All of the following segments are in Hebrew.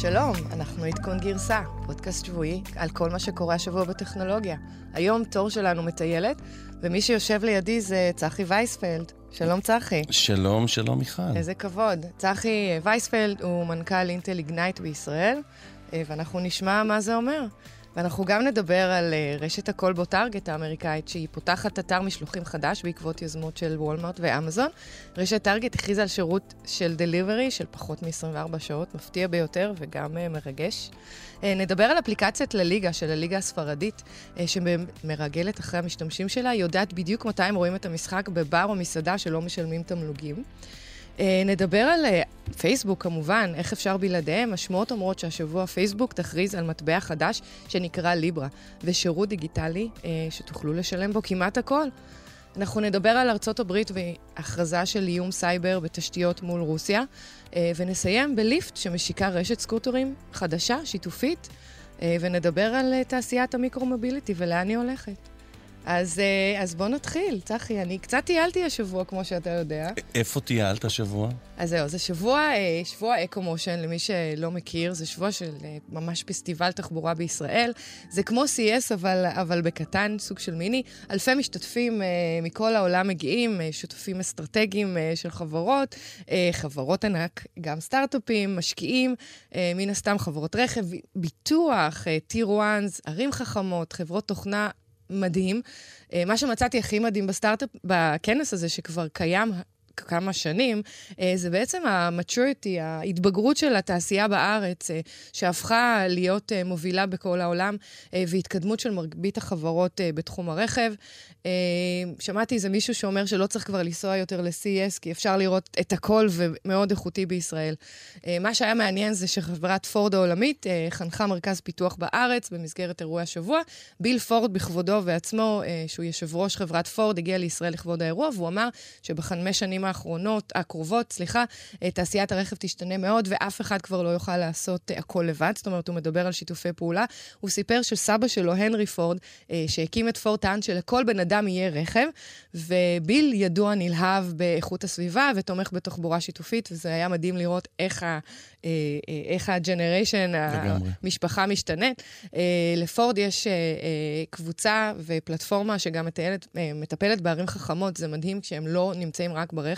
שלום, אנחנו עדכון גרסה, פודקאסט שבועי על כל מה שקורה השבוע בטכנולוגיה. היום תור שלנו מטיילת, ומי שיושב לידי זה צחי וייספלד. שלום צחי. שלום, שלום מיכל. איזה כבוד. צחי וייספלד הוא מנכ"ל אינטל איגנייט בישראל, אה, ואנחנו נשמע מה זה אומר. ואנחנו גם נדבר על uh, רשת הכל בו טארגט האמריקאית, שהיא פותחת אתר משלוחים חדש בעקבות יוזמות של וולמרט ואמזון. רשת טארגט הכריזה על שירות של דליברי של פחות מ-24 שעות, מפתיע ביותר וגם uh, מרגש. Uh, נדבר על אפליקציית לליגה של הליגה הספרדית, שמרגלת אחרי המשתמשים שלה, היא יודעת בדיוק מתי הם רואים את המשחק בבר או מסעדה שלא משלמים תמלוגים. אה, נדבר על אה, פייסבוק כמובן, איך אפשר בלעדיהם. השמועות אומרות שהשבוע פייסבוק תכריז על מטבע חדש שנקרא ליברה, ושירות דיגיטלי אה, שתוכלו לשלם בו כמעט הכל. אנחנו נדבר על ארצות הברית והכרזה של איום סייבר בתשתיות מול רוסיה, ונסיים ב Lyft שמשיקה רשת סקוטרים חדשה, שיתופית, ונדבר על תעשיית ה micro-mobility ולאן היא הולכת. אז, אה, אז בוא נתחיל, צחי. אני קצת טיילתי השבוע, כמו שאתה יודע. איפה טיילת השבוע? אז זהו, זה שבוע, אה, שבוע EcoMotion, למי שלא מכיר. זה שבוע של אה, ממש פסטיבל תחבורה בישראל. זה כמו CS, אבל, אבל בקטן, סוג של מיני. אלפי משתתפים מכל העולם מגיעים, שותפים אסטרטגיים של חברות, חברות ענק, גם סטארט-אפים, משקיעים, מן הסתם חברות רכב, ביטוח, טיר 1, ערים חכמות, חברות תוכנה. מדהים. אה, מה שמצאתי הכי מדהים בסטארט-אפ, בכנס הזה, שכבר קיים כמה שנים, אה, זה בעצם ה-maturity, ההתבגרות של התעשייה בארץ, אה, שהפכה להיות מובילה בכל העולם, והתקדמות של מרבית החברות בתחום הרכב. שמעתי איזה מישהו שאומר שלא צריך כבר לנסוע יותר ל-CES, כי אפשר לראות את הכל ומאוד איכותי בישראל. מה שהיה מעניין זה שחברת פורד העולמית חנכה מרכז פיתוח בארץ במסגרת אירועי השבוע. ביל פורד בכבודו ועצמו, שהוא יושב ראש חברת פורד, הגיע לישראל לכבוד האירוע, והוא אמר שבחמש שנים האחרונות, הקרובות, סליחה, תעשיית הרכב תשתנה מאוד, ואף אחד כבר לא יוכל לעשות הכל לבד. זאת אומרת, הוא מדבר על שיתופי פעולה. הוא סיפר שסבא שלו, הנרי פורד, שהקים את פורד, טען שלכל בן אדם יהיה רכב, וביל ידוע נלהב באיכות הסביבה ותומך בתחבורה שיתופית, וזה היה מדהים לראות איך, ה, אה, אה, איך הג'נריישן, המשפחה משתנית. אה, לפורד יש קבוצה ופלטפורמה שגם מטיילת, מטפלת בערים חכמות, זה מדהים כשהם לא נמצאים רק ברכב.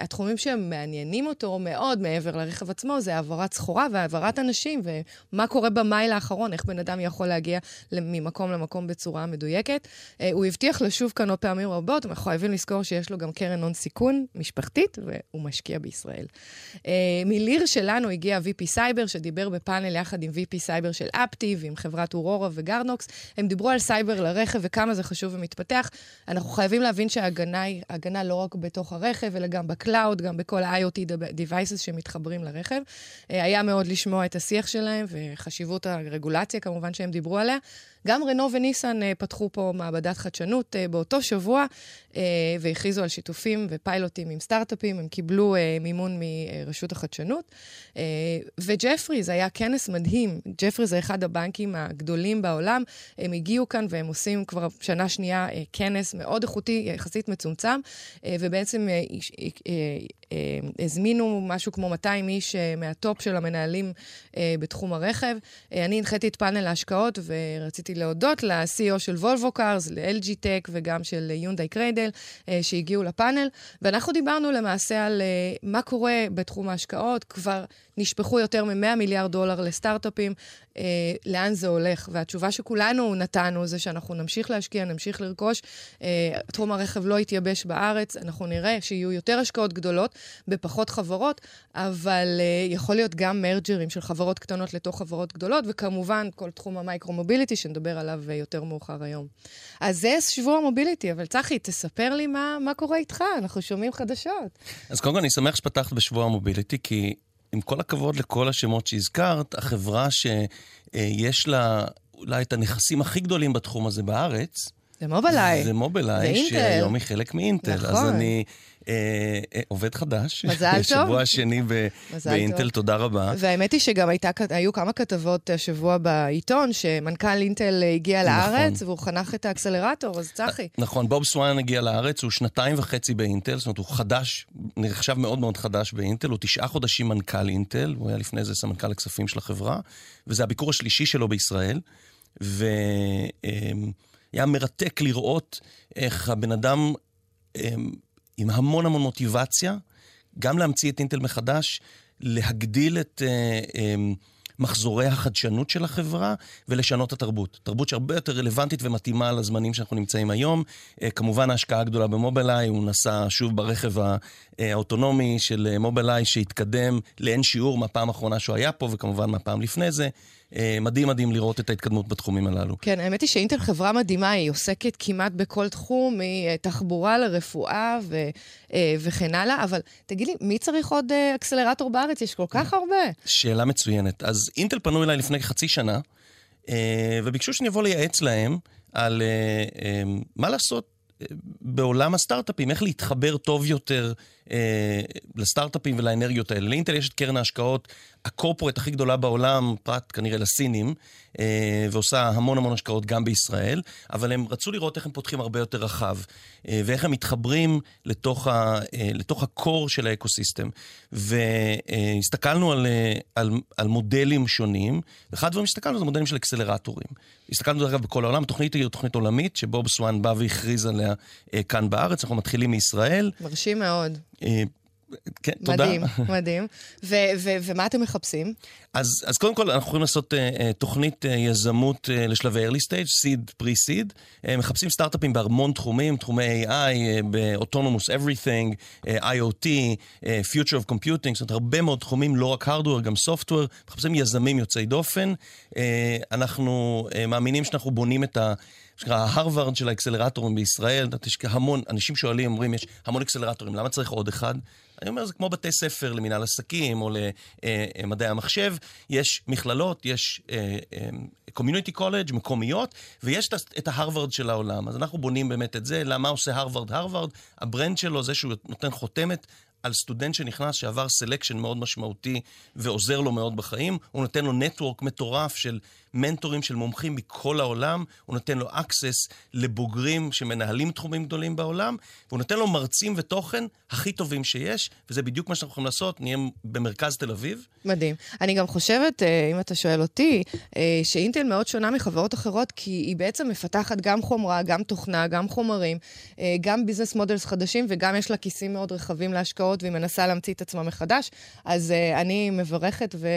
התחומים שמעניינים אותו מאוד מעבר לרכב עצמו זה העברת סחורה והעברת אנשים, ומה קורה במייל האחרון, איך בן אדם יכול להגיע ממקום למקום בצורה מדויקת. הוא הבטיח לשוב כאן עוד פעמים רבות, אנחנו חייבים לזכור שיש לו גם קרן הון סיכון משפחתית, והוא משקיע בישראל. מ Lear שלנו הגיע VP סייבר, שדיבר בפאנל יחד עם VP סייבר של Aptiv, עם חברת Aurora ו GuardKnox. הם דיברו על סייבר לרכב וכמה זה חשוב ומתפתח. אנחנו חייבים להבין שההגנה היא הגנה לא רק בתוך הרכב, אלא גם ב cloud, גם בכל ה-IoT devices שמתחברים לרכב. היה מאוד לשמוע את השיח שלהם וחשיבות הרגולציה, כמובן שהם דיברו עליה. גם רנו וניסן פתחו פה מעבדת חדשנות באותו שבוע, והכריזו על שיתופים ופיילוטים עם סטארט-אפים. הם קיבלו מימון מרשות החדשנות. ו Jefferies, זה היה כנס מדהים. Jefferies זה אחד הבנקים הגדולים בעולם. הם הגיעו כאן והם עושים כבר שנה שנייה כנס מאוד איכותי, יחסית מצומצם, ובעצם הזמינו משהו כמו 200 איש מה top של המנהלים בתחום הרכב. אני הנחיתי את פאנל ההשקעות ורציתי רציתי להודות ל-CEO של Volvo Cars, ל-LG Tech וגם של Hyundai Cradle, שהגיעו לפאנל, ואנחנו דיברנו למעשה על מה קורה בתחום ההשקעות. כבר נשפכו יותר מ-100 מיליארד דולר לסטארט-אפים, uh, לאן זה הולך? והתשובה שכולנו נתנו זה שאנחנו נמשיך להשקיע, נמשיך לרכוש. Uh, תחום הרכב לא יתייבש בארץ, אנחנו נראה שיהיו יותר השקעות גדולות בפחות חברות, אבל uh, יכול להיות גם מרג'רים של חברות קטנות לתוך חברות גדולות, וכמובן כל תחום המייקרו-מוביליטי, שנדבר נדבר עליו יותר מאוחר היום. אז זה שבוע המוביליטי, אבל צחי, תספר לי מה, מה קורה איתך, אנחנו שומעים חדשות. אז קודם כל, אני שמח שפתחת בשבוע המוביליטי, כי עם כל הכבוד לכל השמות שהזכרת, החברה שיש לה אולי את הנכסים הכי גדולים בתחום הזה בארץ, זה מובילאיי. זה מובילאיי, שהיום היא חלק מאינטל. נכון. אז אני אה, אה, עובד חדש. מזל טוב. שבוע שני ב- באינטל, טוב. תודה רבה. והאמת היא שגם הייתה, היו כמה כתבות השבוע בעיתון, שמנכ"ל אינטל הגיע נכון. לארץ, והוא חנך את האקסלרטור, אז צחי. נכון, בוב סואן הגיע לארץ, הוא שנתיים וחצי באינטל, זאת אומרת, הוא חדש, נחשב מאוד מאוד חדש באינטל, הוא תשעה חודשים מנכ"ל אינטל, הוא היה לפני זה סמנכ"ל הכספים של החברה, וזה הביקור השלישי שלו בישראל. והיה מרתק לראות איך הבן אדם עם המון המון מוטיבציה, גם להמציא את אינטל מחדש, להגדיל את uh, um, מחזורי החדשנות של החברה ולשנות את התרבות. תרבות שהרבה יותר רלוונטית ומתאימה לזמנים שאנחנו נמצאים היום. Uh, כמובן ההשקעה הגדולה במובילאיי, הוא נסע שוב ברכב האוטונומי של מובילאיי שהתקדם לאין שיעור מהפעם האחרונה שהוא היה פה, וכמובן מהפעם לפני זה. אה, מדהים מדהים לראות את ההתקדמות בתחומים הללו. כן, האמת היא שאינטל חברה מדהימה, היא עוסקת כמעט בכל תחום, מתחבורה לרפואה ו, אה, וכן הלאה, אבל תגיד לי, מי צריך עוד אה, אקסלרטור בארץ? יש כל כך הרבה. שאלה מצוינת. אז אינטל פנו אליי לפני חצי שנה, וביקשו שאני אבוא לייעץ להם על מה לעשות בעולם הסטארט-אפים, איך להתחבר טוב יותר אה, לסטארט-אפים ולאנרגיות האלה. לאינטל יש את קרן ההשקעות הקורפורט הכי גדולה בעולם, פרט כנראה לסינים, אה, ועושה המון המון השקעות גם בישראל, אבל הם רצו לראות איך הם פותחים הרבה יותר רחב, אה, ואיך הם מתחברים לתוך, ה, אה, לתוך הקור של האקוסיסטם. והסתכלנו על, על, על מודלים שונים, ואחד הדברים שהסתכלנו זה מודלים של אקסלרטורים. הסתכלנו אגב בכל העולם, התוכנית היא תוכנית עולמית, שבוב סואן בא והכריז עליה כאן בארץ, אנחנו מתחילים מישראל. מרשים מאוד. כן, תודה. מדהים, מדהים. ו- ו- ומה אתם מחפשים? אז, אז קודם כל, אנחנו יכולים לעשות uh, uh, תוכנית uh, יזמות uh, לשלבי early stage, seed, pre-seed. Uh, מחפשים סטארט-אפים בהמון תחומים, תחומי AI, uh, ב-autonomous everything, אה, IoT, אה, future of computing, זאת אומרת, הרבה מאוד תחומים, לא רק hardware, גם software. מחפשים יזמים יוצאי דופן. אה, אנחנו אה, מאמינים שאנחנו בונים את ה... שנקרא ההרווארד של האקסלרטורים בישראל, יש המון, אנשים שואלים, אומרים, יש המון אקסלרטורים, למה צריך עוד אחד? אני אומר, זה כמו בתי ספר למנהל עסקים או למדעי המחשב, יש מכללות, יש community אה, college, אה, מקומיות, ויש את ההרווארד של העולם. אז אנחנו בונים באמת את זה. למה עושה הרווארד הרווארד? ה brand שלו זה שהוא נותן חותמת על סטודנט שנכנס, שעבר selection מאוד משמעותי ועוזר לו מאוד בחיים. הוא נותן לו network מטורף של מנטורים של מומחים מכל העולם, הוא נותן לו access לבוגרים שמנהלים תחומים גדולים בעולם, והוא נותן לו מרצים ותוכן הכי טובים שיש, וזה בדיוק מה שאנחנו יכולים לעשות, נהיה במרכז תל אביב. מדהים. אני גם חושבת, אה, אם אתה שואל אותי, אה, שאינטל מאוד שונה מחברות אחרות, כי היא בעצם מפתחת גם חומרה, גם תוכנה, גם חומרים, אה, גם business models חדשים, וגם יש לה כיסים מאוד רחבים להשקעות, והיא מנסה להמציא את עצמה מחדש. אז אני מברכת ו-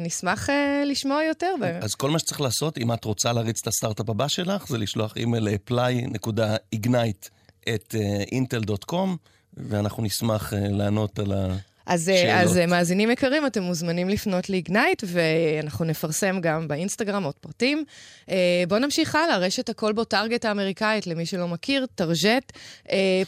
ונשמח לשמוע יותר. אז אז כל מה שצריך לעשות, אם את רוצה להריץ את הסטארט-אפ הבא שלך, זה לשלוח אימייל ל-apply.ignite at intel.com, ואנחנו נשמח uh, לענות על ה... אז, אה, אז אה, מאזינים יקרים, אתם מוזמנים לפנות לאיגנייט, ואנחנו נפרסם גם באינסטגרם עוד פרטים. בואו נמשיך הלאה, רשת הכל בו טארגט האמריקאית, למי שלא מכיר, טרג'ט,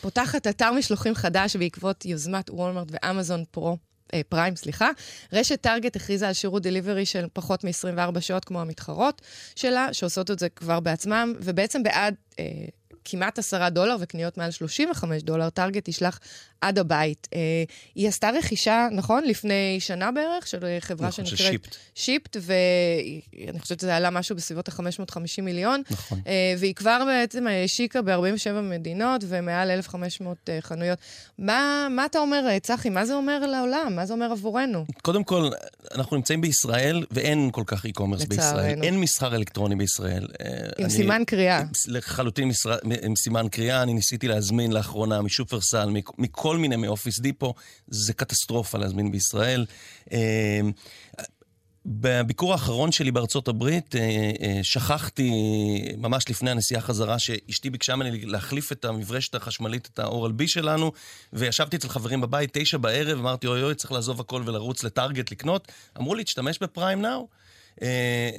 פותחת אתר משלוחים חדש בעקבות יוזמת וולמרט ואמזון פרו. אה, פריים, סליחה. רשת טארגט הכריזה על שירות delivery של פחות מ-24 שעות כמו המתחרות שלה, שעושות את זה כבר בעצמם, ובעצם בעד אה, כמעט 10 דולר וקניות מעל 35 דולר, טארגט תשלח עד הבית. אה, היא עשתה רכישה, נכון? לפני שנה בערך, של חברה נכון, שנקראת... שיפט. שיפט, ואני חושבת שזה עלה משהו בסביבות ה-550 מיליון. נכון. אה, והיא כבר בעצם השיקה ב-47 מדינות ומעל 1,500 אה, חנויות. מה, מה אתה אומר, צחי? מה זה אומר לעולם? מה זה אומר עבורנו? קודם כל, אנחנו נמצאים בישראל ואין כל כך e-commerce בישראל. אין מסחר אלקטרוני בישראל. עם אני, סימן קריאה. לחלוטין עם סימן קריאה. אני ניסיתי להזמין לאחרונה משופרסל, מכל... כל מיני מאופיס דיפו, זה קטסטרופה להזמין בישראל. אה, בביקור האחרון שלי בארצות הברית, אה, אה, שכחתי ממש לפני הנסיעה חזרה, שאשתי ביקשה ממני להחליף את המברשת החשמלית, את בי שלנו, וישבתי אצל חברים בבית, תשע בערב, אמרתי, אוי אוי, צריך לעזוב הכל ולרוץ לטארגט לקנות. אמרו לי, תשתמש בפריים נאו.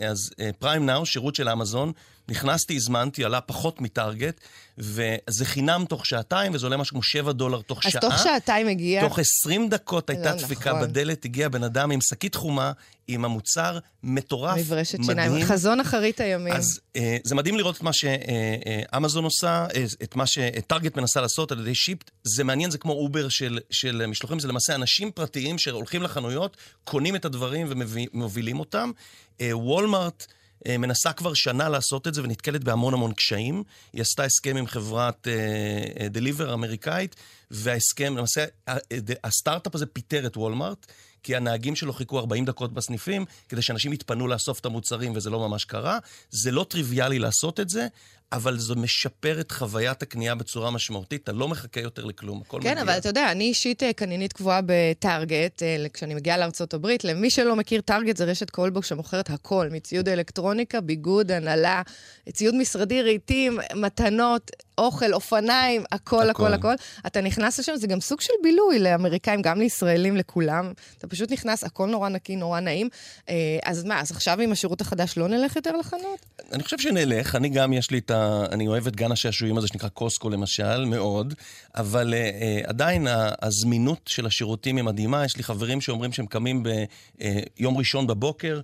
אז פריים נאו, שירות של אמזון, נכנסתי, הזמנתי, עלה פחות מטארגט, וזה חינם תוך שעתיים, וזה עולה משהו כמו 7 דולר תוך אז שעה. תוך שעתיים הגיע... תוך 20 דקות הייתה לא, דפיקה נכון. בדלת, הגיע בן אדם עם שקית חומה, עם המוצר מטורף, מברשת מדהים. שיניים. חזון אחרית הימים. אז אה, זה מדהים לראות את מה שאמזון עושה, אה, את מה שטארגט מנסה לעשות על ידי שיפט. זה מעניין, זה כמו אובר של, של משלוחים, זה למעשה אנשים פרטיים שהולכים לחנויות, קונים את הדברים ומובילים אותם. אה, וולמארט... אה, מנסה כבר שנה לעשות את זה ונתקלת בהמון המון קשיים. היא עשתה הסכם עם חברת דליבר אמריקאית, וההסכם, למעשה, הסטארט-אפ הזה פיטר את וולמארט, כי הנהגים שלו חיכו 40 דקות בסניפים, כדי שאנשים יתפנו לאסוף את המוצרים, וזה לא ממש קרה. זה לא טריוויאלי לעשות את זה, אבל זה משפר את חוויית הקנייה בצורה משמעותית. אתה לא מחכה יותר לכלום, הכל כן, מגיע. אבל אתה יודע, אני אישית אה, קניינית קבועה בטארגט, אה, כשאני מגיעה לארצות הברית. למי שלא מכיר, טארגט זה רשת קולבוק שמוכרת הכל, מציוד אלקטרוניקה, ביגוד, הנהלה, ציוד משרדי, רהיטים, מתנות, אוכל, אופניים, הכל, הכל. הכל. אתה נכנס לשם, זה גם סוג של בילוי לאמריקאים, גם לישראלים, לכולם. אתה פשוט נכנס, הכל נורא נקי, נורא נעים. אה, אז מה, אז עכשיו עם השירות החדש לא נלך יותר לחנות? אני חושב שנלך, אני גם, יש לי את ה... אני אוהב את גן השעשועים הזה שנקרא קוסקו למשל, מאוד, אבל uh, עדיין הזמינות של השירותים היא מדהימה. יש לי חברים שאומרים שהם קמים ביום ראשון בבוקר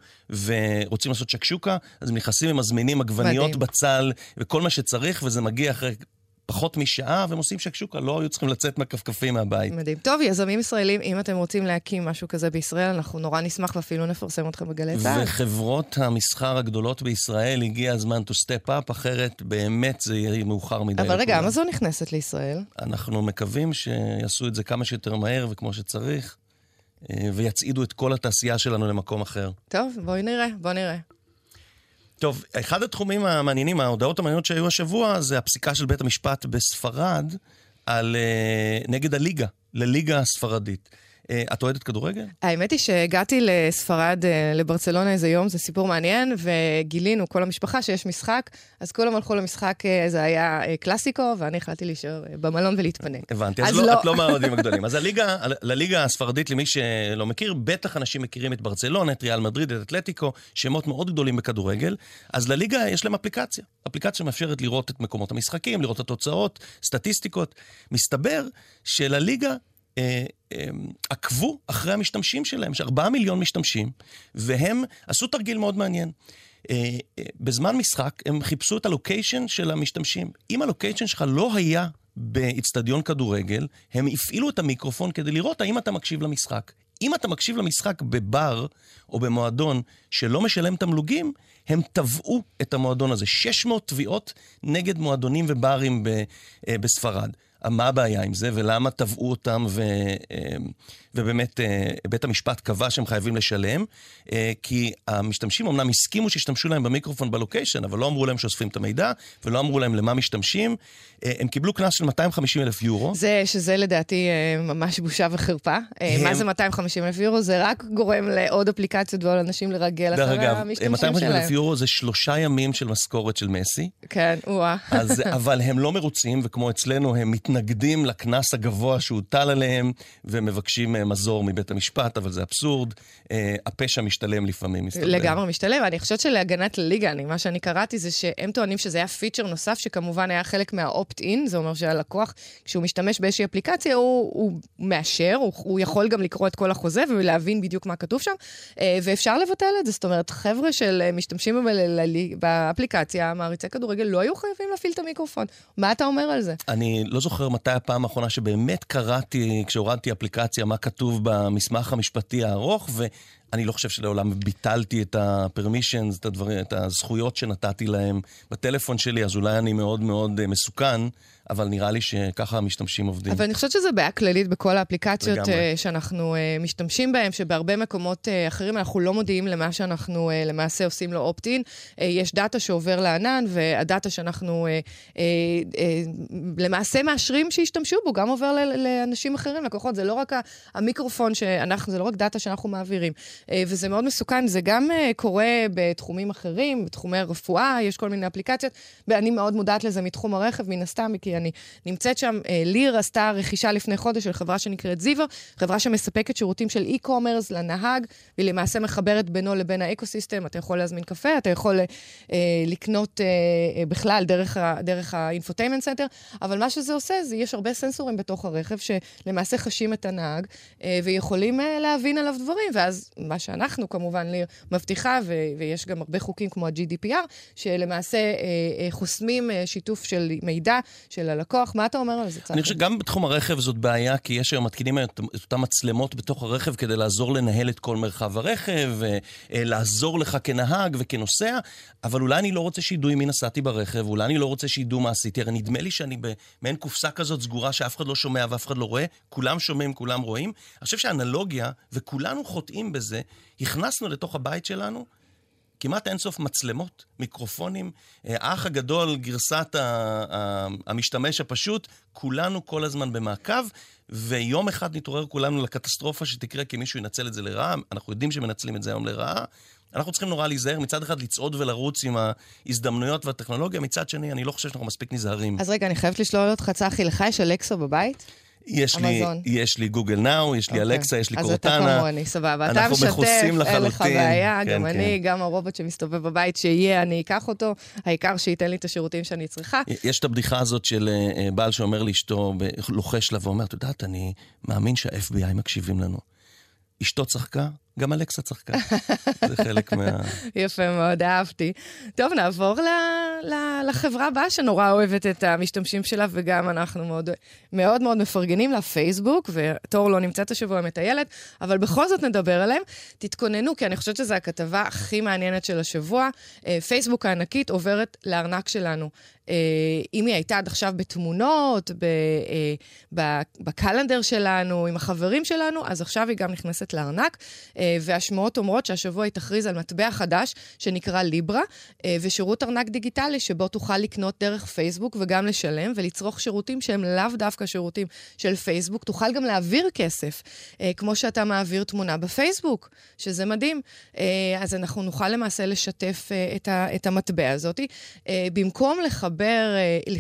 ורוצים לעשות שקשוקה, אז הם נכנסים ומזמינים עגבניות. בצל וכל מה שצריך, וזה מגיע אחרי פחות משעה, והם עושים שקשוקה, לא היו צריכים לצאת מהכפכפים מהבית. מדהים. טוב, יזמים ישראלים, אם אתם רוצים להקים משהו כזה בישראל, אנחנו נורא נשמח ואפילו נפרסם אתכם בגלי צה"ל. וחברות המסחר הגדולות בישראל, הגיע הזמן to step up, אחרת באמת זה יהיה מאוחר מדי. אבל רגע. אמזון נכנסת לישראל. אנחנו מקווים שיעשו את זה כמה שיותר מהר וכמו שצריך, אה, ויצעידו את כל התעשייה שלנו למקום אחר. טוב, בואי נראה, בואי נראה. טוב, אחד התחומים המעניינים, ההודעות המעניינות שהיו השבוע, זה הפסיקה של בית המשפט בספרד על, אה, נגד הליגה, לליגה הספרדית. אה, את אוהדת כדורגל? האמת היא שהגעתי לספרד, אה, לברצלונה איזה יום, זה סיפור מעניין, וגילינו, כל המשפחה, שיש משחק, אז כולם הלכו למשחק, אה, זה היה קלאסיקו, ואני החלטתי להישאר במלון ולהתפנק. הבנתי, אז, אז לא, לא. את לא מהאוהדים הגדולים. אז הליגה, לליגה הספרדית, למי שלא מכיר, בטח אנשים מכירים את ברצלונה, את ריאל מדריד, את אתלטיקו, שמות מאוד גדולים בכדורגל. אז לליגה יש להם אפליקציה. אפליקציה שמאפשרת לראות את מקומות המשחקים, לראות את התוצאות, סטטיסטיקות. מסתבר שלליגה אה, עקבו אחרי המשתמשים שלהם, יש ארבעה מיליון משתמשים, והם עשו תרגיל מאוד מעניין. אה, אה, בזמן משחק הם חיפשו את הלוקיישן של המשתמשים. אם הלוקיישן שלך לא היה באיצטדיון כדורגל, הם הפעילו את המיקרופון כדי לראות האם אתה מקשיב למשחק. אם אתה מקשיב למשחק בבר או במועדון שלא משלם תמלוגים, הם תבעו את המועדון הזה. 600 תביעות נגד מועדונים וברים ב, אה, בספרד. מה הבעיה עם זה, ולמה תבעו אותם, ו, אה, ובאמת אה, בית המשפט קבע שהם חייבים לשלם? אה, כי המשתמשים אמנם הסכימו שישתמשו להם במיקרופון בלוקיישן, אבל לא אמרו להם שאוספים את המידע, ולא אמרו להם למה משתמשים. אה, הם קיבלו קנס של 250 אלף יורו. זה, שזה לדעתי ממש בושה וחרפה. הם- מה זה 250 אלף יורו? זה רק גורם לעוד אפליקציות ועוד אנשים לרגל דרך אחרי אגב, המשתמשים 250 אלף שלהם. יורו זה שלושה ימים של משכורת של מסי. כן, וואה. אז, אבל הם לא מרוצים, וכמו אצלנו, הם מתנגדים לקנס הגבוה שהוטל עליהם, ומבקשים מזור מבית המשפט, אבל זה אבסורד. אה, הפשע משתלם לפעמים, מסתבר. לגמרי משתלם. אני חושבת שלהגנת הליגה, אני, מה שאני קראתי זה שהם טוענים שזה היה פיצ'ר נוסף, שכמובן היה חלק מה-opt-in, זה אומר שהלקוח, כשהוא משתמש באיזושהי אפליקציה, הוא, הוא מאשר, הוא, הוא יכול גם לקרוא את כל החוזה ולהבין בדיוק מה כתוב שם, אה, ואפשר לבטל את זה. זאת אומרת, חבר'ה של אה, משתמשים באפליקציה, מעריצי כדורגל, לא היו חייבים להפעיל את המיקרופון. מה אתה אומר על זה? אני לא זוכר מתי הפעם האחרונה שבאמת קראתי, כשהורדתי אפליקציה, מה כתוב במסמך המשפטי הארוך, ואני לא חושב שלעולם ביטלתי את ה-permissions, את, את הזכויות שנתתי להם בטלפון שלי, אז אולי אני מאוד מאוד אה, מסוכן, אבל נראה לי שככה המשתמשים עובדים. אבל אני חושבת שזו בעיה כללית בכל האפליקציות לגמרי. אה, שאנחנו אה, משתמשים בהן, שבהרבה מקומות אה, אחרים אנחנו לא מודיעים למה שאנחנו למעשה עושים לו אופט-אין. יש data שעובר לענן, וה data שאנחנו למעשה מאשרים שישתמשו בו, גם עובר לאנשים אחרים, לקוחות. זה לא רק המיקרופון שאנחנו, זה לא רק data שאנחנו מעבירים. וזה מאוד מסוכן. זה גם קורה בתחומים אחרים, בתחומי הרפואה, יש כל מיני אפליקציות, ואני מאוד מודעת לזה מתחום הרכב, מן הסתם, כי אני נמצאת שם. ליר עשתה רכישה לפני חודש של חברה שנקראת זיווה, חברה שמספקת שירותים של e-commerce לנהג, והיא למעשה מחברת בינו לבין ה ecosystem. אתה יכול להזמין קפה, אתה יכול אה, לקנות אה, בכלל דרך, דרך ה infotainment center, אבל מה שזה עושה, זה יש הרבה sensorים בתוך הרכב שלמעשה חשים את הנהג, אה, ויכולים אה, להבין עליו דברים, ואז מה שאנחנו כמובן ליר מבטיחה, ו- ויש גם הרבה חוקים כמו ה-GDPR, שלמעשה אה, אה, חוסמים אה, שיתוף של מידע של הלקוח. מה אתה אומר על זה, צחי? אני חושב שגם בתחום הרכב זאת בעיה, כי יש היום מתקינים את אותן מצלמות בתוך הרכב כדי לעזור לנהל את כל מרחב הרכב, אה, אה, לעזור לך כנהג וכנוסע, אבל אולי אני לא רוצה שידעו עם מי נסעתי ברכב, אולי אני לא רוצה שידעו מה עשיתי, הרי נדמה לי שאני במעין קופסה כזאת סגורה שאף אחד לא שומע ואף אחד לא רואה, כולם שומעים, כולם רואים. אני חושב שהאנלוגיה, וכולנו חוטאים בזה, הכנסנו לתוך הבית שלנו כמעט אינסוף מצלמות, מיקרופונים, אה, האח הגדול, גרסת המשתמש הפשוט, כולנו כל הזמן במעקב, ויום אחד נתעורר כולנו לקטסטרופה שתקרה כי מישהו ינצל את זה לרעה, אנחנו יודעים שמנצלים את זה היום לרעה. אנחנו צריכים נורא להיזהר, מצד אחד לצעוד ולרוץ עם ההזדמנויות והטכנולוגיה, מצד שני, אני לא חושב שאנחנו מספיק נזהרים. אז רגע, אני חייבת לשלול אותך, צחי, לך יש אלקסה בבית? יש לי, יש לי גוגל נאו, יש לי okay. אוקיי. אלקסה, יש לי קורטנה. אז אתה כמוני, סבבה. אתה משתף, אין לך בעיה, כן, גם כן. אני, גם הרובוט שמסתובב בבית, שיהיה, אני אקח אותו, העיקר שייתן לי את השירותים שאני צריכה. יש את הבדיחה הזאת של אה, בעל שאומר לאשתו, לוחש לה ואומר, את יודעת, אני מאמין שה-FBI מקשיבים לנו. אשתו צחקה, גם אלכסה צחקה. זה חלק מה... יפה מאוד, אהבתי. טוב, נעבור ל, ל, לחברה הבאה שנורא אוהבת את המשתמשים שלה, וגם אנחנו מאוד מאוד, מאוד מפרגנים לה, פייסבוק, ותור לא נמצאת השבוע מטיילת, אבל בכל זאת נדבר עליהם. תתכוננו, כי אני חושבת שזו הכתבה הכי מעניינת של השבוע. אה, פייסבוק הענקית עוברת לארנק שלנו. אה, אם היא הייתה עד עכשיו בתמונות, אה, בקלנדר שלנו, עם החברים שלנו, אז עכשיו היא גם נכנסת לארנק. אה, והשמועות אומרות שהשבוע היא תכריז על מטבע חדש שנקרא ליברה, אה, ושירות ארנק דיגיטלי שבו תוכל לקנות דרך פייסבוק וגם לשלם ולצרוך שירותים שהם לאו דווקא שירותים של פייסבוק. תוכל גם להעביר כסף, אה, כמו שאתה מעביר תמונה בפייסבוק, שזה מדהים. אז אנחנו נוכל למעשה לשתף את המטבע הזאת. במקום לחבר,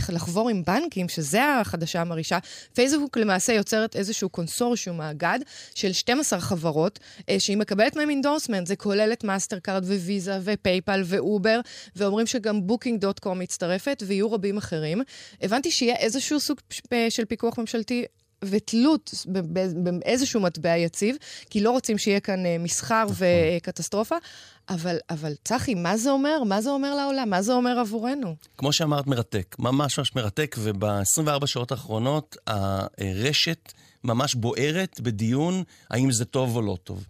לחבור עם בנקים, שזה החדשה המרעישה, פייסבוק למעשה יוצרת איזשהו קונסורשיום, מאגד, של 12 חברות, שהיא מקבלת מהם endorsement, זה כולל את מאסטר קארד וויזה ופייפל ואובר, ואומרים שגם בוקינג דוט קום מצטרפת, ויהיו רבים אחרים. הבנתי שיהיה איזשהו סוג של פיקוח ממשלתי ותלות באיזשהו מטבע יציב, כי לא רוצים שיהיה כאן אה, מסחר נכון. וקטסטרופה. אבל, אבל צחי, מה זה אומר? מה זה אומר לעולם? מה זה אומר עבורנו? כמו שאמרת, מרתק. ממש ממש מרתק, וב-24 שעות האחרונות הרשת ממש בוערת בדיון האם זה טוב או לא טוב.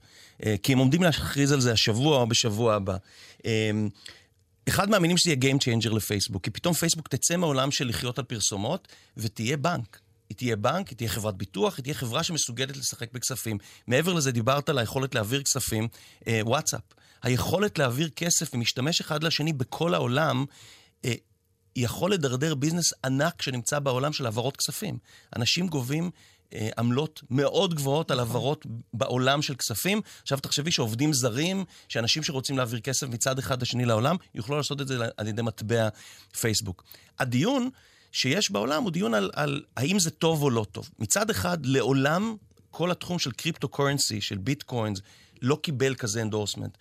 אה, כי הם עומדים להכריז על זה השבוע או בשבוע הבא. אה, אחד מהמינים שזה יהיה Game Changer לפייסבוק, כי פתאום פייסבוק תצא מהעולם של לחיות על פרסומות ותהיה בנק. היא תהיה בנק, היא תהיה חברת ביטוח, היא תהיה חברה שמסוגלת לשחק בכספים. מעבר לזה, דיברת על היכולת להעביר כספים, אה, וואטסאפ. היכולת להעביר כסף ממשתמש אחד לשני בכל העולם, אה, יכול לדרדר ביזנס ענק שנמצא בעולם של העברות כספים. אנשים גובים אה, עמלות מאוד גבוהות על נכון. העברות בעולם של כספים. עכשיו תחשבי שעובדים זרים, שאנשים שרוצים להעביר כסף מצד אחד לשני לעולם, יוכלו לעשות את זה על ידי מטבע פייסבוק. הדיון שיש בעולם הוא דיון על, על האם זה טוב או לא טוב. מצד אחד, לעולם כל התחום של crypto currency, של bitcoins, לא קיבל כזה endorsement.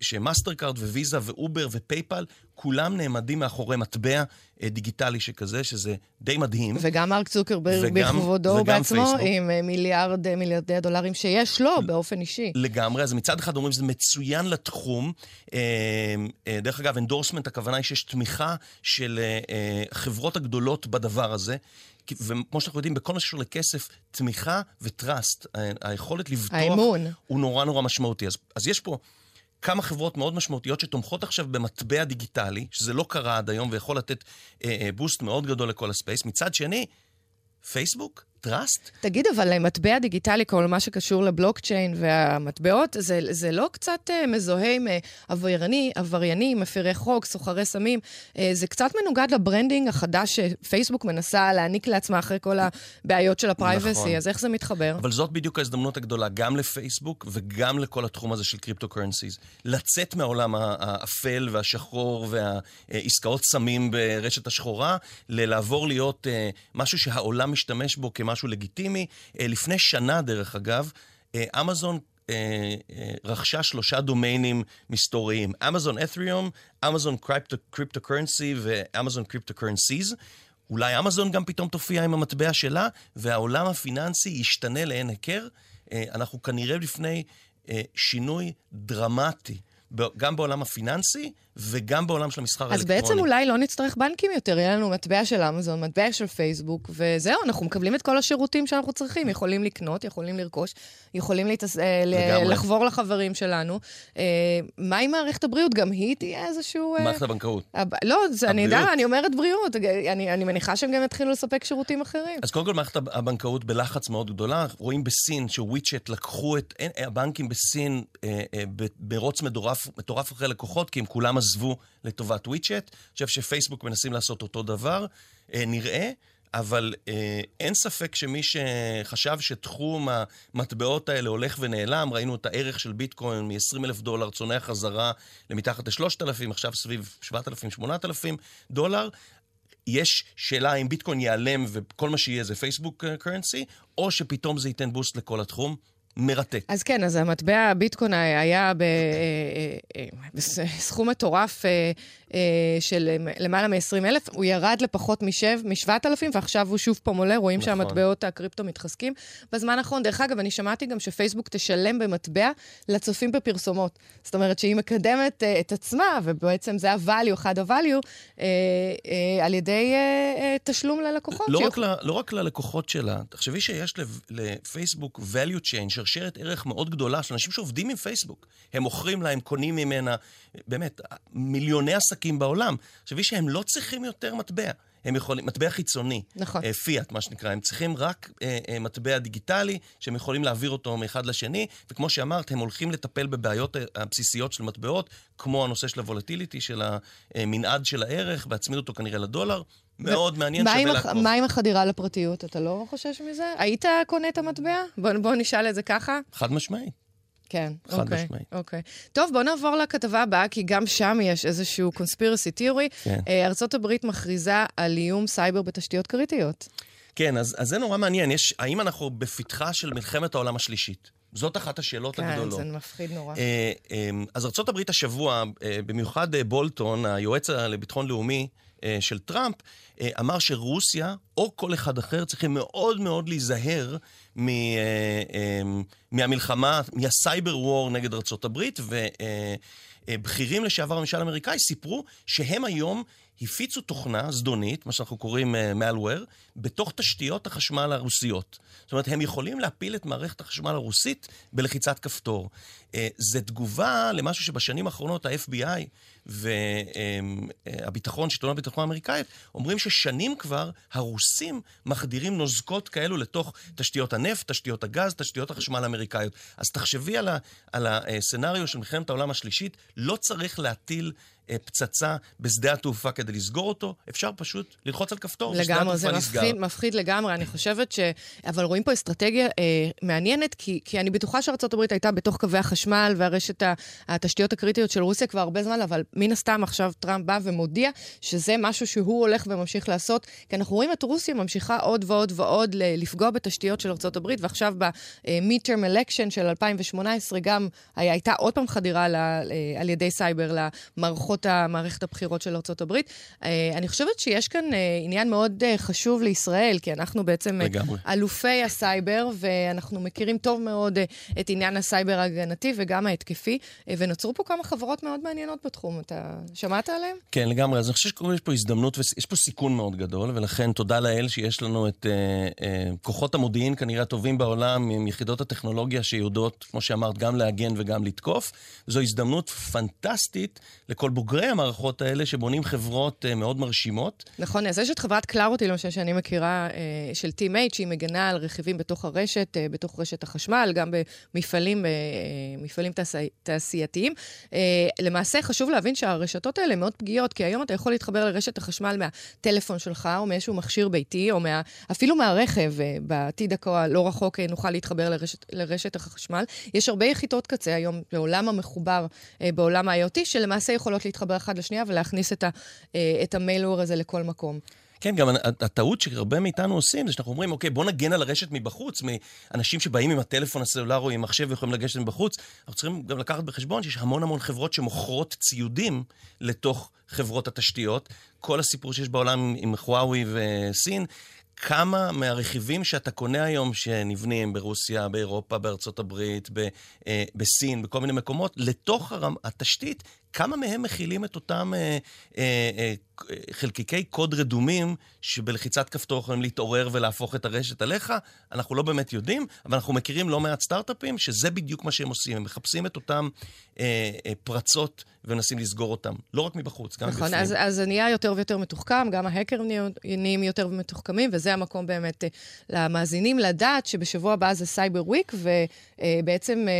שמאסטר קארד וויזה ואובר ופייפל, כולם נעמדים מאחורי מטבע אה, דיגיטלי שכזה, שזה די מדהים. וגם מרק צוקרברג בכבודו בעצמו, פייסבוק. עם אה, מיליארד, אה, מיליארדי הדולרים שיש לו באופן אישי. לגמרי, אז מצד אחד אומרים שזה מצוין לתחום. דרך אגב, endorsement, הכוונה היא שיש תמיכה של החברות הגדולות בדבר הזה. וכמו שאנחנו יודעים, בכל מה שקשור לכסף, תמיכה ו trust, היכולת לבטוח, האמון. הוא נורא נורא משמעותי. אז, אז יש פה כמה חברות מאוד משמעותיות שתומכות עכשיו במטבע דיגיטלי, שזה לא קרה עד היום ויכול לתת אה, אה, boost מאוד גדול לכל ה space. מצד שני, פייסבוק trust. תגיד, אבל מטבע דיגיטלי, כל מה שקשור לבלוקצ'יין והמטבעות, זה, זה לא קצת אה, מזוהה עם אה, עברייני, עבריינים, מפירי חוק, סוחרי סמים? אה, זה קצת מנוגד ל branding החדש שפייסבוק מנסה להעניק לעצמה אחרי כל הבעיות של ה privacy, נכון. אז איך זה מתחבר? אבל זאת בדיוק ההזדמנות הגדולה, גם לפייסבוק וגם לכל התחום הזה של crypto currencies. לצאת מהעולם האפל והשחור והעסקאות סמים ברשת השחורה, לעבור להיות אה, משהו שהעולם משתמש בו כמה... משהו לגיטימי. אה, לפני שנה, דרך אגב, אה, אמזון אה, רכשה שלושה דומיינים מסתוריים, אמזון Ethereum, אמזון crypto currency ואמזון crypto currencies. אולי אמזון גם פתאום תופיע עם המטבע שלה, והעולם הפיננסי ישתנה ללא היכר. אנחנו כנראה לפני שינוי דרמטי, גם בעולם הפיננסי וגם בעולם של המסחר האלקטרוני. אז בעצם אולי לא נצטרך בנקים יותר, יהיה לנו מטבע של אמזון, מטבע של פייסבוק, וזהו, אנחנו מקבלים את כל השירותים שאנחנו צריכים. יכולים לקנות, יכולים לרכוש, יכולים להתס... אה, לחבור לחברים שלנו. אה, מה עם מערכת הבריאות? גם היא תהיה איזשהו... אה, מערכת הבנקאות. הב... לא, זה, אני יודע, אני אומרת בריאות. אני, אני מניחה שהם גם יתחילו לספק שירותים אחרים. אז קודם כל, מערכת הבנקאות בלחץ מאוד גדולה. רואים בסין שוויצ'ט לקחו את הבנקים בסין ברוץ מטורף אחרי לקוחות, כי הם כולם עזבו לטובת וויצ'ט. אני חושב שפייסבוק מנסים לעשות אותו דבר, אה, נראה. אבל אה, אין ספק שמי שחשב שתחום המטבעות האלה הולך ונעלם, ראינו את הערך של ביטקוין מ-20 אלף דולר צונח חזרה למתחת ל-3,000, עכשיו סביב 7,000-8,000 דולר. יש שאלה אם ביטקוין ייעלם וכל מה שיהיה זה פייסבוק קרנסי, או שפתאום זה ייתן בוסט לכל התחום. מרתק. אז כן, אז המטבע הביטקוין היה בסכום אה, אה, אה, מטורף של למעלה מ-20 אלף, הוא ירד לפחות מ-7,000, ועכשיו הוא שוב פעם עולה, רואים נכון. שהמטבעות הקריפטו מתחזקים. בזמן האחרון, דרך אגב, אני שמעתי גם שפייסבוק תשלם במטבע לצופים בפרסומות. זאת אומרת שהיא מקדמת את עצמה, ובעצם זה ה-value, אחד ה-value, על ידי תשלום ללקוחות. לא, רק ל, לא רק ללקוחות שלה, תחשבי שיש לפייסבוק value chain, שרשרת ערך מאוד גדולה של אנשים שעובדים עם פייסבוק. הם מוכרים לה, הם קונים ממנה, באמת, מיליוני עסקים בעולם. תחשבי שהם לא צריכים יותר מטבע. הם יכולים, מטבע חיצוני, נכון. אה, פיאט, מה שנקרא. הם צריכים רק אה, אה, מטבע דיגיטלי, שהם יכולים להעביר אותו מאחד לשני, וכמו שאמרת, הם הולכים לטפל בבעיות הבסיסיות של מטבעות, כמו הנושא של הוולטיליטי, של המנעד של הערך, והצמיד אותו כנראה לדולר. מאוד מעניין, שווה לעקוב. מה עם החדירה לפרטיות? אתה לא חושש מזה? היית קונה את המטבע? בוא, בוא נשאל את זה ככה. חד משמעית. כן, חד אוקיי, משמעית. אוקיי. טוב, בואו נעבור לכתבה הבאה, כי גם שם יש איזשהו conspiracy theory. כן. אה, ארצות הברית מכריזה על איום סייבר בתשתיות קריטיות. כן, אז, אז זה נורא מעניין. יש, האם אנחנו בפתחה של מלחמת העולם השלישית? זאת אחת השאלות כן, הגדולות. כן, זה מפחיד נורא. אה, אה, אז ארה"ב השבוע, במיוחד בולטון, היועץ לביטחון לאומי של טראמפ, אה, אמר שרוסיה, או כל אחד אחר, צריכים מאוד מאוד להיזהר אה, אה, מהמלחמה, מהסייבר וור נגד ארה"ב, ובכירים לשעבר בממשל האמריקאי סיפרו שהם היום הפיצו תוכנה זדונית, מה שאנחנו קוראים malware, בתוך תשתיות החשמל הרוסיות. זאת אומרת, הם יכולים להפיל את מערכת החשמל הרוסית בלחיצת כפתור. זה תגובה למשהו שבשנים האחרונות ה-FBI והביטחון, שלטון הביטחון האמריקאית, אומרים ששנים כבר הרוסים מחדירים נוזקות כאלו לתוך תשתיות הנפט, תשתיות הגז, תשתיות החשמל האמריקאיות. אז תחשבי על, ה, על הסצנריו של מלחמת העולם השלישית, לא צריך להטיל אה, פצצה בשדה התעופה כדי לסגור אותו, אפשר פשוט ללחוץ על כפתור, ושדה התעופה נסגר. לגמרי, זה מפחיד, מפחיד לגמרי. אני חושבת ש... אבל רואים פה אסטרטגיה אה, מעניינת, כי, כי אני בטוחה שארה"ב הייתה בתוך קווי החשמל והרשת התשתיות הקריטיות של רוסיה כבר הרבה זמן, אבל מן הסתם עכשיו טראמפ בא ומודיע שזה משהו שהוא הולך וממשיך לעשות, כי אנחנו רואים את רוסיה ממשיכה עוד ועוד ועוד לפגוע בתשתיות של ארה"ב, ועכשיו ב-midterm election של 2018 גם הייתה עוד פעם חדירה ל, אה, על ידי סייבר למערכות מערכת הבחירות של ארה"ב. אה, אני חושבת שיש כאן אה, עניין מאוד חשוב לישראל, כי אנחנו בעצם לגמרי. אלופי הסייבר, ואנחנו מכירים טוב מאוד את עניין הסייבר ההגנתי, וגם ההתקפי, ונוצרו פה כמה חברות מאוד מעניינות בתחום. אתה שמעת עליהן? כן, לגמרי. אז אני חושב שיש פה הזדמנות ויש פה סיכון מאוד גדול, ולכן תודה לאל שיש לנו את כוחות המודיעין כנראה הטובים בעולם, עם יחידות הטכנולוגיה שיודעות, כמו שאמרת, גם להגן וגם לתקוף. זו הזדמנות פנטסטית לכל בוגרי המערכות האלה שבונים חברות uh, מאוד מרשימות. נכון, אז יש את חברת קלארוטי, למשל, שאני מכירה, uh, של Teammate, שהיא מגנה על רכיבים בתוך הרשת, uh, בתוך רשת החשמל, גם במפעלים, מפעלים תעשי, תעשייתיים. למעשה, חשוב להבין שהרשתות האלה מאוד פגיעות, כי היום אתה יכול להתחבר לרשת החשמל מהטלפון שלך, או מאיזשהו מכשיר ביתי, או מה, אפילו מהרכב. בעתיד הלא רחוק נוכל להתחבר לרשת, לרשת החשמל. יש הרבה יחידות קצה היום בעולם המחובר, בעולם ה-IoT, שלמעשה יכולות להתחבר אחת לשנייה ולהכניס את, ה, uh, את המיילור הזה לכל מקום. כן, גם הטעות שהרבה מאיתנו עושים זה שאנחנו אומרים, אוקיי, בוא נגן על הרשת מבחוץ, מאנשים שבאים עם הטלפון הסלולר או עם מחשב ויכולים לגשת מבחוץ. אנחנו צריכים גם לקחת בחשבון שיש המון המון חברות שמוכרות ציודים לתוך חברות התשתיות. כל הסיפור שיש בעולם עם חוואוי וסין, כמה מהרכיבים שאתה קונה היום, שנבנים ברוסיה, באירופה, בארצות הברית, ב, אה, בסין, בכל מיני מקומות, לתוך הרמ, התשתית, כמה מהם מכילים את אותם אה, אה, אה, חלקיקי קוד רדומים שבלחיצת כפתור יכולים להתעורר ולהפוך את הרשת עליך? אנחנו לא באמת יודעים, אבל אנחנו מכירים לא מעט סטארט-אפים שזה בדיוק מה שהם עושים. הם מחפשים את אותם אה, אה, פרצות ומנסים לסגור אותם. לא רק מבחוץ, גם נכון, בפנים. נכון, אז, זה נהיה יותר ויותר מתוחכם, גם ההקרים נהיים יותר מתוחכמים, וזה המקום באמת אה, למאזינים לדעת שבשבוע הבא זה Cyber Week, ובעצם אה,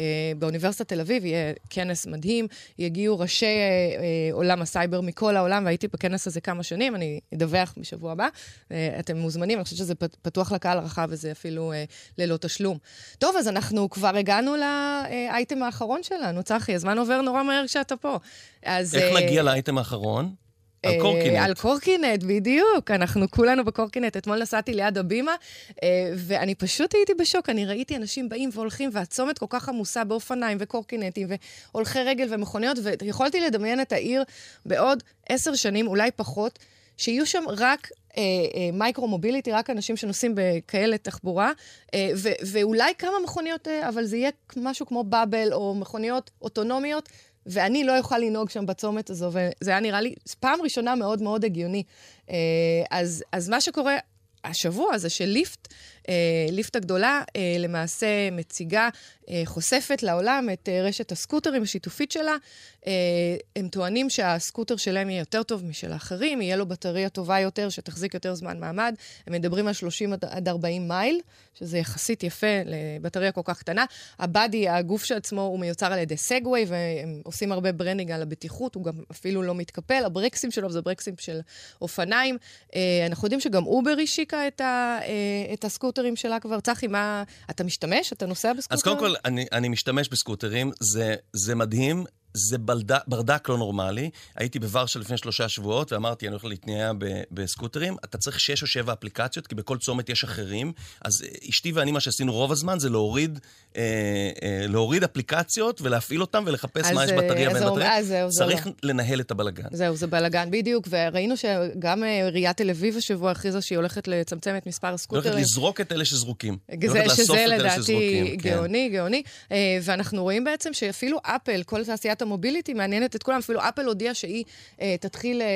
אה, באוניברסיטת תל אביב יהיה כנס מדהים, יגיעו ראשי עולם הסייבר מכל העולם, והייתי בכנס הזה כמה שנים, אני אדווח בשבוע הבא. אתם מוזמנים, אני חושבת שזה פתוח לקהל הרחב, וזה אפילו ללא תשלום. טוב, אז אנחנו כבר הגענו לאייטם האחרון שלנו. צחי, הזמן עובר נורא מהר כשאתה פה. אז... איך נגיע לאייטם האחרון? על אה, קורקינט. על קורקינט, בדיוק. אנחנו כולנו בקורקינט. אתמול נסעתי ליד הבימה, אה, ואני פשוט הייתי בשוק. אני ראיתי אנשים באים והולכים, והצומת כל כך עמוסה באופניים וקורקינטים והולכי רגל ומכוניות, ויכולתי לדמיין את העיר בעוד עשר שנים, אולי פחות, שיהיו שם רק אה, אה, micro-mobility, רק אנשים שנוסעים בכאלה תחבורה, אה, ו- ואולי כמה מכוניות, אה, אבל זה יהיה משהו כמו bubble או מכוניות אוטונומיות, ואני לא אוכל לנהוג שם בצומת הזו, וזה היה נראה לי פעם ראשונה מאוד מאוד הגיוני. אה, אז, אז מה שקורה השבוע זה שליפט, ליפט הגדולה, אה, למעשה מציגה, אה, חושפת לעולם את אה, רשת הסקוטרים השיתופית שלה. אה, הם טוענים שהסקוטר שלהם יהיה יותר טוב משל האחרים, יהיה לו בטריה טובה יותר, שתחזיק יותר זמן מעמד. הם מדברים על 30 עד 40 מייל, שזה יחסית יפה לבטריה כל כך קטנה. ה body, הגוף שעצמו, הוא מיוצר על ידי סגווי, והם עושים הרבה branding על הבטיחות, הוא גם אפילו לא מתקפל. הברקסים שלו זה ברקסים של אופניים. אה, אנחנו יודעים שגם אובר השיקה את, ה, אה, את הסקוטרים שלה כבר. צחי, מה, אתה משתמש? אתה נוסע בסקוטר? אז קודם כל, אני, אני משתמש בסקוטרים, זה, זה מדהים. זה בלד... ברדק לא נורמלי. הייתי בוורשה לפני שלושה שבועות ואמרתי, אני הולך להתנייע בסקוטרים. אתה צריך שש או שבע אפליקציות, כי בכל צומת יש אחרים. אז אה, אשתי ואני, מה שעשינו רוב הזמן זה להוריד, אה, אה, להוריד אפליקציות ולהפעיל אותם ולחפש מה יש בטריה ואין בטריה. זהו, צריך לא. לנהל את הבלגן. זהו, זה בלגן, בדיוק. וראינו שגם עיריית תל אביב השבוע הכריזה שהיא הולכת לצמצם את מספר הסקוטרים. היא הולכת לזרוק את אלה שזרוקים. זה, שזה לדעתי כן. גאוני, גאוני. ואנחנו רואים בעצם שאפילו אפל, כל תעשיית המוביליטי מעניינת את כולם. אפילו אפל הודיעה שהיא אה, תתחיל אה, אה,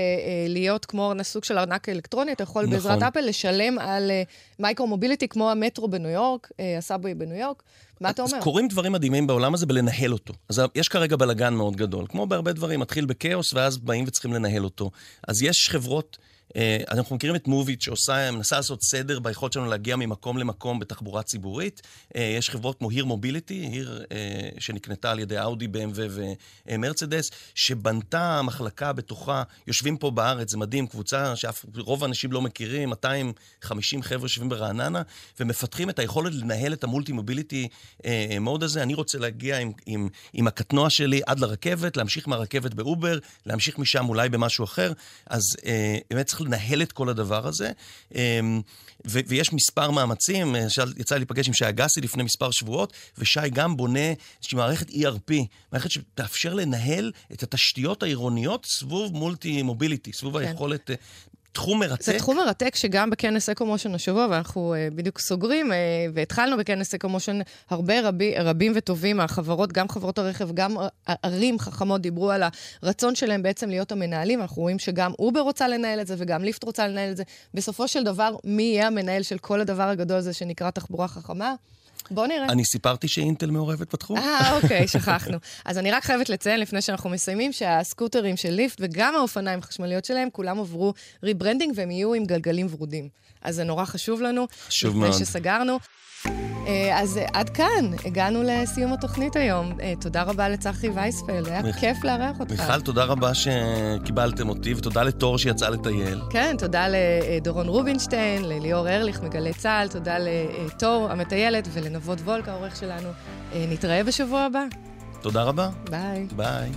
להיות כמו סוג של ארנק אלקטרוני. אתה יכול נכון. בעזרת אפל לשלם על אה, מייקרו מוביליטי כמו המטרו בניו יורק, אה, הסאבווי בניו יורק. מה אתה אומר? אז קורים דברים מדהימים בעולם הזה בלנהל אותו. אז יש כרגע בלגן מאוד גדול. כמו בהרבה דברים, מתחיל בכאוס ואז באים וצריכים לנהל אותו. אז יש חברות... אה, אנחנו מכירים את מוביט שעושה, מנסה לעשות סדר ביכולת שלנו להגיע ממקום למקום בתחבורה ציבורית. אה, יש חברות כמו היר מוביליטי, היר שנקנתה על ידי אאודי, BMW ומרצדס, שבנתה מחלקה בתוכה, יושבים פה בארץ, זה מדהים, קבוצה שרוב האנשים לא מכירים, 250 חבר'ה יושבים ברעננה, ומפתחים את היכולת לנהל את המולטי מוביליטי מוד הזה. אני רוצה להגיע עם, עם, עם הקטנוע שלי עד לרכבת, להמשיך מהרכבת באובר, להמשיך משם אולי במשהו אחר. אז באמת צריך לנהל את כל הדבר הזה. אמ, ו- ויש מספר מאמצים, אה, יצא לי להיפגש עם שי אגסי לפני מספר שבועות, ושי גם בונה איזושהי מערכת ERP, מערכת שתאפשר לנהל את התשתיות העירוניות סבוב multi mobility, סבוב כן. היכולת... תחום מרתק. זה תחום מרתק שגם בכנס אקו-מושן השבוע, ואנחנו אה, בדיוק סוגרים, אה, והתחלנו בכנס אקו-מושן, הרבה רבי, רבים וטובים מהחברות, גם חברות הרכב, גם ערים חכמות דיברו על הרצון שלהם בעצם להיות המנהלים. אנחנו רואים שגם אובר רוצה לנהל את זה וגם ליפט רוצה לנהל את זה. בסופו של דבר, מי יהיה המנהל של כל הדבר הגדול הזה שנקרא תחבורה חכמה? בוא נראה. אני סיפרתי שאינטל מעורבת בתחום. אה, אוקיי, שכחנו. אז אני רק חייבת לציין, לפני שאנחנו מסיימים, שהסקוטרים של ליפט וגם האופניים החשמליות שלהם, כולם עברו rebranding והם יהיו עם גלגלים ורודים. אז זה נורא חשוב לנו. חשוב מאוד. לפני שסגרנו. אה, אז עד כאן, הגענו לסיום התוכנית היום. אה, תודה רבה לצחי וייספלד, היה מיכ... כיף לארח אותך. מיכל, תודה רבה שקיבלתם אותי, ותודה לתור שיצא לטייל. כן, תודה לדורון רובינשטיין, לליאור ארליך מגלי צה"ל, תודה לתור המטיילת ולנבות וולק, העורך שלנו. אה, נתראה בשבוע הבא. תודה רבה. ביי. ביי.